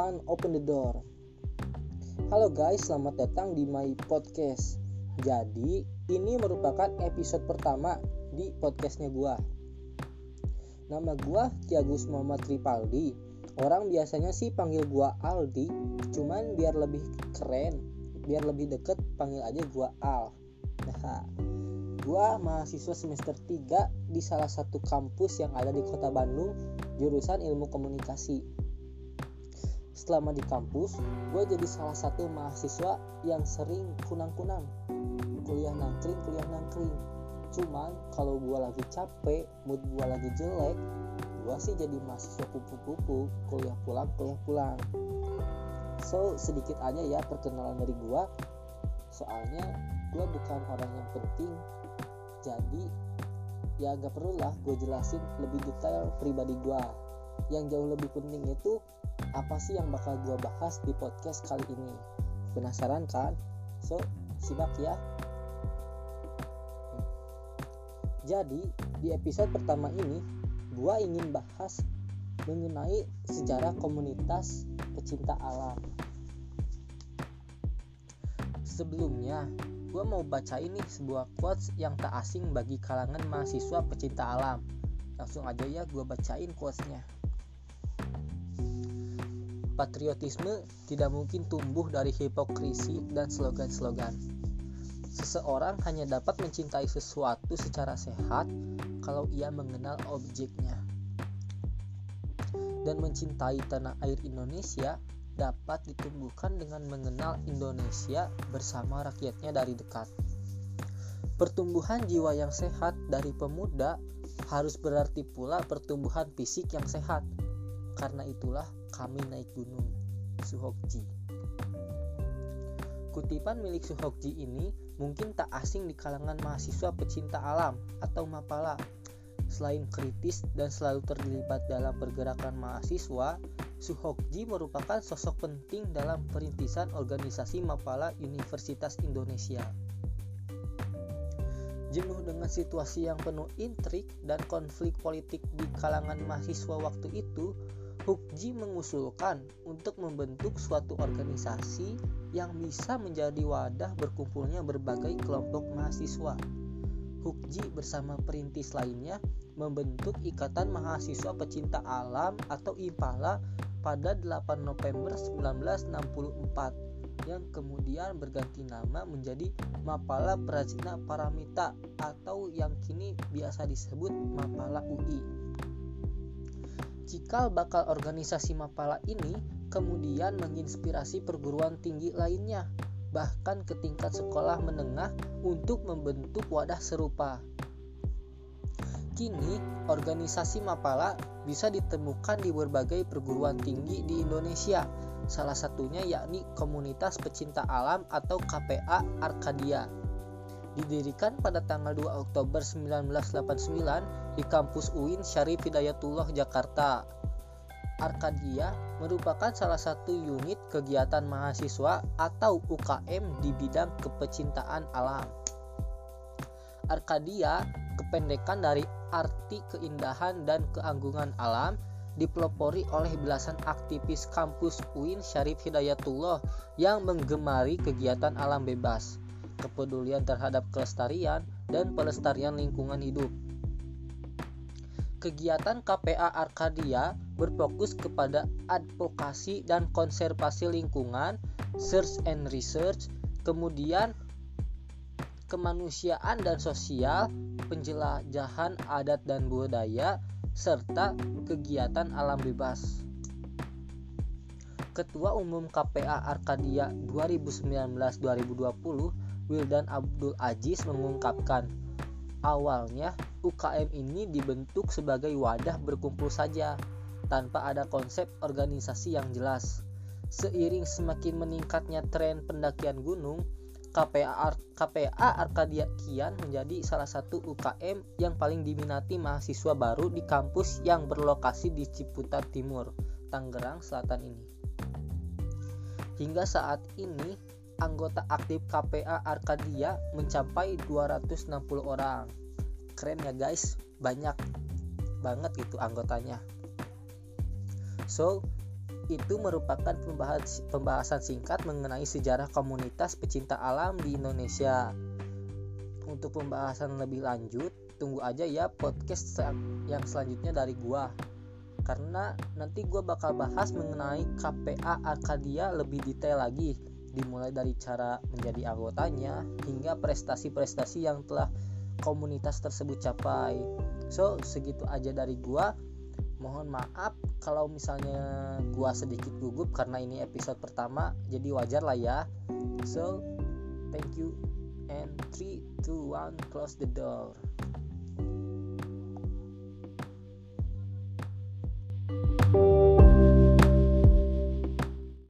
one, open the door. Halo guys, selamat datang di my podcast. Jadi, ini merupakan episode pertama di podcastnya gua. Nama gua Tiagus Muhammad Ripaldi. Orang biasanya sih panggil gua Aldi, cuman biar lebih keren, biar lebih deket panggil aja gua Al. Nah, gua mahasiswa semester 3 di salah satu kampus yang ada di kota Bandung, jurusan ilmu komunikasi. Selama di kampus, gue jadi salah satu mahasiswa yang sering kunang-kunang. Kuliah nangkring, kuliah nangkring. Cuman kalau gue lagi capek, mood gue lagi jelek, gue sih jadi mahasiswa kupu-kupu, kuliah pulang, kuliah pulang. So, sedikit aja ya perkenalan dari gue. Soalnya gue bukan orang yang penting, jadi ya gak perlu lah gue jelasin lebih detail pribadi gue. Yang jauh lebih penting itu apa sih yang bakal gue bahas di podcast kali ini? Penasaran kan? So simak ya. Jadi di episode pertama ini gue ingin bahas mengenai sejarah komunitas pecinta alam. Sebelumnya gue mau baca ini sebuah quotes yang tak asing bagi kalangan mahasiswa pecinta alam. Langsung aja ya gue bacain quotesnya patriotisme tidak mungkin tumbuh dari hipokrisi dan slogan-slogan. Seseorang hanya dapat mencintai sesuatu secara sehat kalau ia mengenal objeknya. Dan mencintai tanah air Indonesia dapat ditumbuhkan dengan mengenal Indonesia bersama rakyatnya dari dekat. Pertumbuhan jiwa yang sehat dari pemuda harus berarti pula pertumbuhan fisik yang sehat. Karena itulah kami naik gunung Suhokji. Kutipan milik Suhokji ini mungkin tak asing di kalangan mahasiswa pecinta alam atau mapala. Selain kritis dan selalu terlibat dalam pergerakan mahasiswa, Suhokji merupakan sosok penting dalam perintisan organisasi mapala Universitas Indonesia. Jenuh dengan situasi yang penuh intrik dan konflik politik di kalangan mahasiswa waktu itu, Hukji mengusulkan untuk membentuk suatu organisasi yang bisa menjadi wadah berkumpulnya berbagai kelompok mahasiswa. Hukji bersama perintis lainnya membentuk Ikatan Mahasiswa Pecinta Alam atau IPALA pada 8 November 1964 yang kemudian berganti nama menjadi Mapala Prajna Paramita atau yang kini biasa disebut Mapala UI cikal bakal organisasi Mapala ini kemudian menginspirasi perguruan tinggi lainnya, bahkan ke tingkat sekolah menengah untuk membentuk wadah serupa. Kini, organisasi Mapala bisa ditemukan di berbagai perguruan tinggi di Indonesia, salah satunya yakni Komunitas Pecinta Alam atau KPA Arkadia didirikan pada tanggal 2 Oktober 1989 di kampus UIN Syarif Hidayatullah Jakarta. Arkadia merupakan salah satu unit kegiatan mahasiswa atau UKM di bidang kepecintaan alam. Arkadia kependekan dari arti keindahan dan keanggungan alam dipelopori oleh belasan aktivis kampus UIN Syarif Hidayatullah yang menggemari kegiatan alam bebas kepedulian terhadap kelestarian, dan pelestarian lingkungan hidup. Kegiatan KPA Arkadia berfokus kepada advokasi dan konservasi lingkungan, search and research, kemudian kemanusiaan dan sosial, penjelajahan adat dan budaya, serta kegiatan alam bebas. Ketua Umum KPA Arkadia 2019-2020 Wildan Abdul Aziz mengungkapkan, awalnya UKM ini dibentuk sebagai wadah berkumpul saja, tanpa ada konsep organisasi yang jelas. Seiring semakin meningkatnya tren pendakian gunung, KPA, KPA Arkadia Kian menjadi salah satu UKM yang paling diminati mahasiswa baru di kampus yang berlokasi di Ciputat Timur, Tangerang Selatan ini. Hingga saat ini, anggota aktif KPA Arkadia mencapai 260 orang. Keren ya guys, banyak banget itu anggotanya. So, itu merupakan pembahas, pembahasan singkat mengenai sejarah komunitas pecinta alam di Indonesia. Untuk pembahasan lebih lanjut, tunggu aja ya podcast yang selanjutnya dari gua. Karena nanti gua bakal bahas mengenai KPA Arkadia lebih detail lagi, dimulai dari cara menjadi anggotanya hingga prestasi-prestasi yang telah komunitas tersebut capai. So, segitu aja dari gua mohon maaf kalau misalnya gua sedikit gugup karena ini episode pertama jadi wajar lah ya. So thank you. And 3 2 1 close the door